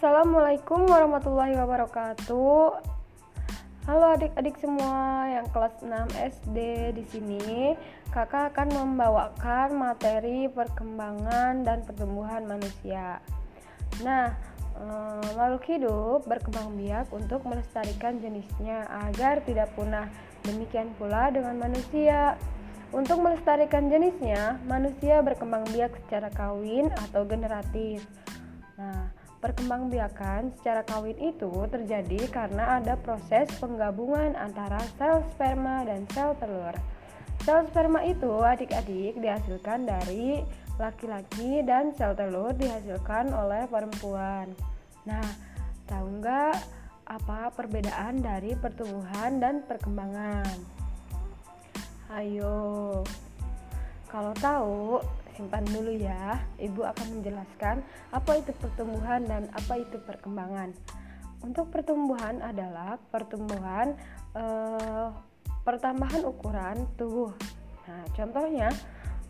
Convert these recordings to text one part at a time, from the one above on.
Assalamualaikum warahmatullahi wabarakatuh. Halo adik-adik semua yang kelas 6 SD di sini. Kakak akan membawakan materi perkembangan dan pertumbuhan manusia. Nah, eh, makhluk hidup berkembang biak untuk melestarikan jenisnya agar tidak punah. Demikian pula dengan manusia. Untuk melestarikan jenisnya, manusia berkembang biak secara kawin atau generatif. Nah, perkembangbiakan secara kawin itu terjadi karena ada proses penggabungan antara sel sperma dan sel telur. Sel sperma itu adik-adik dihasilkan dari laki-laki dan sel telur dihasilkan oleh perempuan. Nah, tahu nggak apa perbedaan dari pertumbuhan dan perkembangan? Ayo, kalau tahu simpan dulu ya. Ibu akan menjelaskan apa itu pertumbuhan dan apa itu perkembangan. Untuk pertumbuhan adalah pertumbuhan eh, pertambahan ukuran tubuh. Nah, contohnya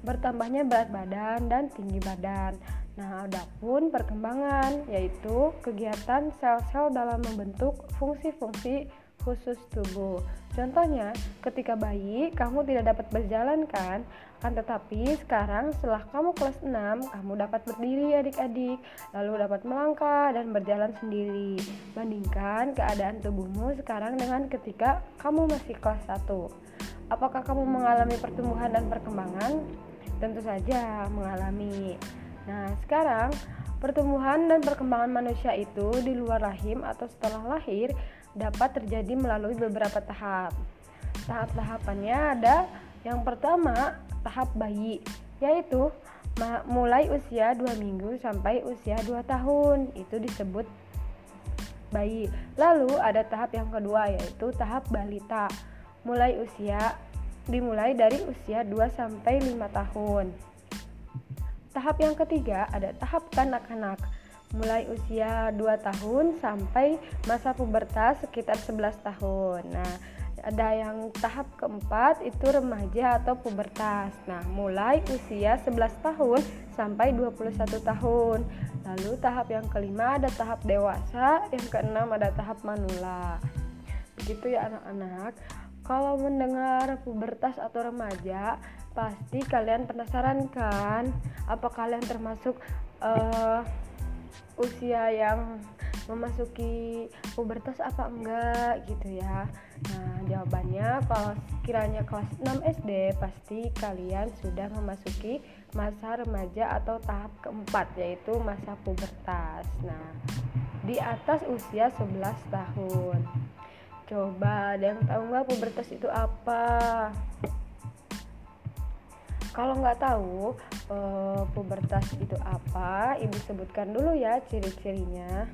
bertambahnya berat badan dan tinggi badan. Nah, adapun perkembangan yaitu kegiatan sel-sel dalam membentuk fungsi-fungsi khusus tubuh. Contohnya, ketika bayi kamu tidak dapat berjalan kan? Kan tetapi sekarang setelah kamu kelas 6, kamu dapat berdiri adik-adik, lalu dapat melangkah dan berjalan sendiri. Bandingkan keadaan tubuhmu sekarang dengan ketika kamu masih kelas 1. Apakah kamu mengalami pertumbuhan dan perkembangan? Tentu saja mengalami. Nah, sekarang pertumbuhan dan perkembangan manusia itu di luar rahim atau setelah lahir dapat terjadi melalui beberapa tahap. Tahap-tahapannya ada yang pertama, tahap bayi, yaitu mulai usia 2 minggu sampai usia 2 tahun. Itu disebut bayi. Lalu ada tahap yang kedua yaitu tahap balita. Mulai usia dimulai dari usia 2 sampai 5 tahun. Tahap yang ketiga ada tahap kanak-kanak mulai usia 2 tahun sampai masa pubertas sekitar 11 tahun. Nah, ada yang tahap keempat itu remaja atau pubertas. Nah, mulai usia 11 tahun sampai 21 tahun. Lalu tahap yang kelima ada tahap dewasa, yang keenam ada tahap manula. Begitu ya anak-anak. Kalau mendengar pubertas atau remaja, pasti kalian penasaran kan? Apa kalian termasuk uh, usia yang memasuki pubertas apa enggak gitu ya. Nah jawabannya kalau kiranya kelas 6 SD pasti kalian sudah memasuki masa remaja atau tahap keempat yaitu masa pubertas. Nah di atas usia 11 tahun. Coba ada yang tahu nggak pubertas itu apa? Kalau nggak tahu uh, pubertas itu apa, ibu sebutkan dulu ya ciri-cirinya.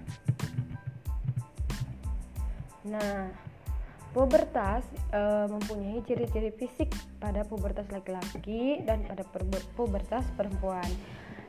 Nah, pubertas uh, mempunyai ciri-ciri fisik pada pubertas laki-laki dan pada pubertas perempuan.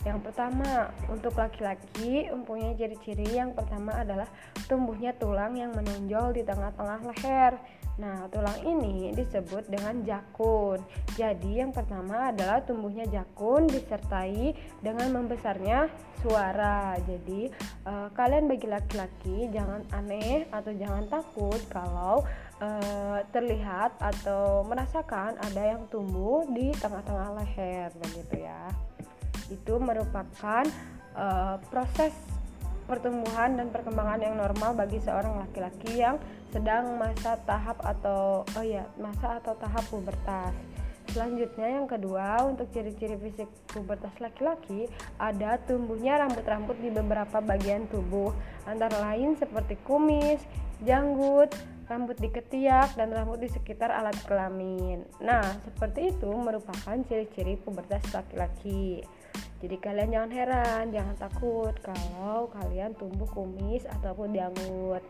Yang pertama, untuk laki-laki mempunyai ciri-ciri yang pertama adalah tumbuhnya tulang yang menonjol di tengah-tengah leher. Nah, tulang ini disebut dengan jakun. Jadi, yang pertama adalah tumbuhnya jakun disertai dengan membesarnya suara. Jadi, uh, kalian bagi laki-laki jangan aneh atau jangan takut kalau uh, terlihat atau merasakan ada yang tumbuh di tengah-tengah leher begitu ya. Itu merupakan uh, proses pertumbuhan dan perkembangan yang normal bagi seorang laki-laki yang sedang masa tahap atau oh ya masa atau tahap pubertas. Selanjutnya yang kedua untuk ciri-ciri fisik pubertas laki-laki ada tumbuhnya rambut-rambut di beberapa bagian tubuh antara lain seperti kumis, janggut, rambut di ketiak dan rambut di sekitar alat kelamin. Nah, seperti itu merupakan ciri-ciri pubertas laki-laki. Jadi kalian jangan heran, jangan takut kalau kalian tumbuh kumis ataupun janggut.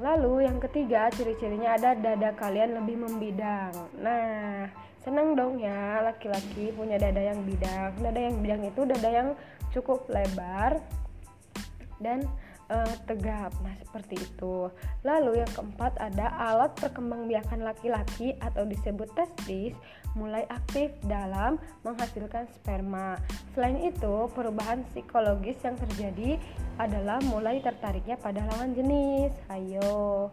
Lalu yang ketiga ciri-cirinya ada dada kalian lebih membidang. Nah, senang dong ya laki-laki punya dada yang bidang. Dada yang bidang itu dada yang cukup lebar dan uh, tegap. Nah, seperti itu. Lalu yang keempat ada alat perkembangbiakan laki-laki atau disebut testis mulai aktif dalam menghasilkan sperma. Selain itu, perubahan psikologis yang terjadi adalah mulai tertariknya pada lawan jenis. Ayo,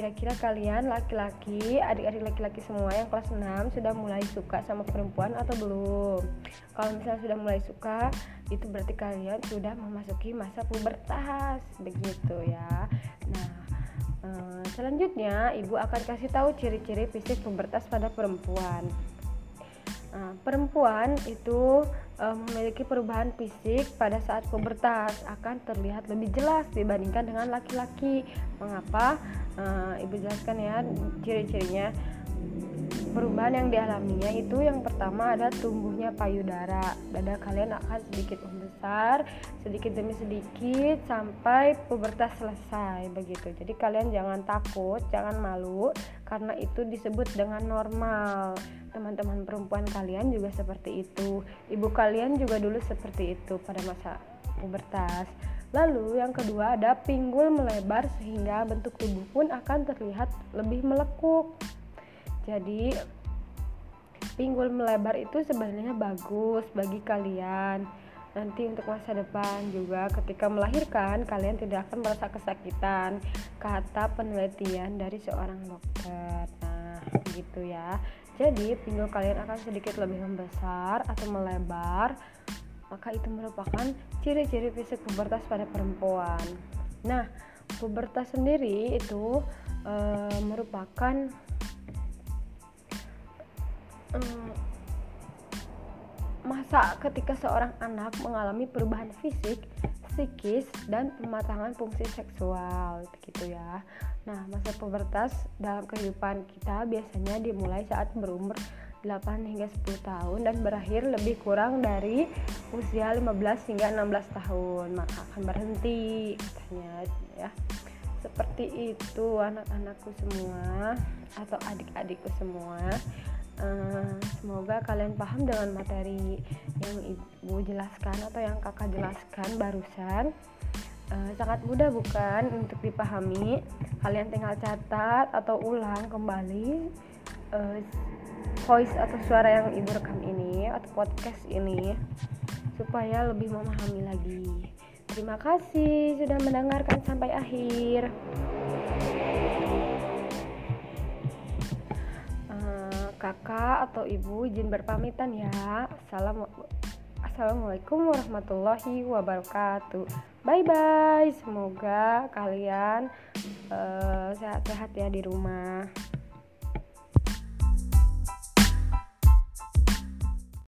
kira-kira kalian laki-laki, adik-adik laki-laki semua yang kelas 6 sudah mulai suka sama perempuan atau belum? Kalau misalnya sudah mulai suka, itu berarti kalian sudah memasuki masa pubertas, begitu ya. Nah, eh, selanjutnya ibu akan kasih tahu ciri-ciri fisik pubertas pada perempuan. Nah, perempuan itu uh, memiliki perubahan fisik pada saat pubertas akan terlihat lebih jelas dibandingkan dengan laki-laki. Mengapa? Uh, Ibu jelaskan ya ciri-cirinya. Perubahan yang dialaminya itu yang pertama ada tumbuhnya payudara. Dada kalian akan sedikit membesar, sedikit demi sedikit sampai pubertas selesai begitu. Jadi kalian jangan takut, jangan malu karena itu disebut dengan normal teman-teman perempuan kalian juga seperti itu. Ibu kalian juga dulu seperti itu pada masa pubertas. Lalu yang kedua ada pinggul melebar sehingga bentuk tubuh pun akan terlihat lebih melekuk. Jadi pinggul melebar itu sebenarnya bagus bagi kalian. Nanti untuk masa depan juga ketika melahirkan kalian tidak akan merasa kesakitan. Kata penelitian dari seorang dokter. Nah gitu ya jadi, pinggul kalian akan sedikit lebih membesar atau melebar, maka itu merupakan ciri-ciri fisik pubertas pada perempuan. Nah, pubertas sendiri itu e, merupakan e, masa ketika seorang anak mengalami perubahan fisik psikis dan pematangan fungsi seksual gitu ya. Nah, masa pubertas dalam kehidupan kita biasanya dimulai saat berumur 8 hingga 10 tahun dan berakhir lebih kurang dari usia 15 hingga 16 tahun. Maka akan berhenti katanya ya. Seperti itu anak-anakku semua atau adik-adikku semua uh, semoga kalian paham dengan materi yang ibu jelaskan atau yang kakak jelaskan barusan. Uh, sangat mudah bukan untuk dipahami. Kalian tinggal catat atau ulang kembali uh, voice atau suara yang ibu rekam ini atau podcast ini supaya lebih memahami lagi. Terima kasih sudah mendengarkan sampai akhir kakak atau ibu izin berpamitan ya. Assalamualaikum warahmatullahi wabarakatuh. Bye bye. Semoga kalian sehat eh, sehat-sehat ya di rumah.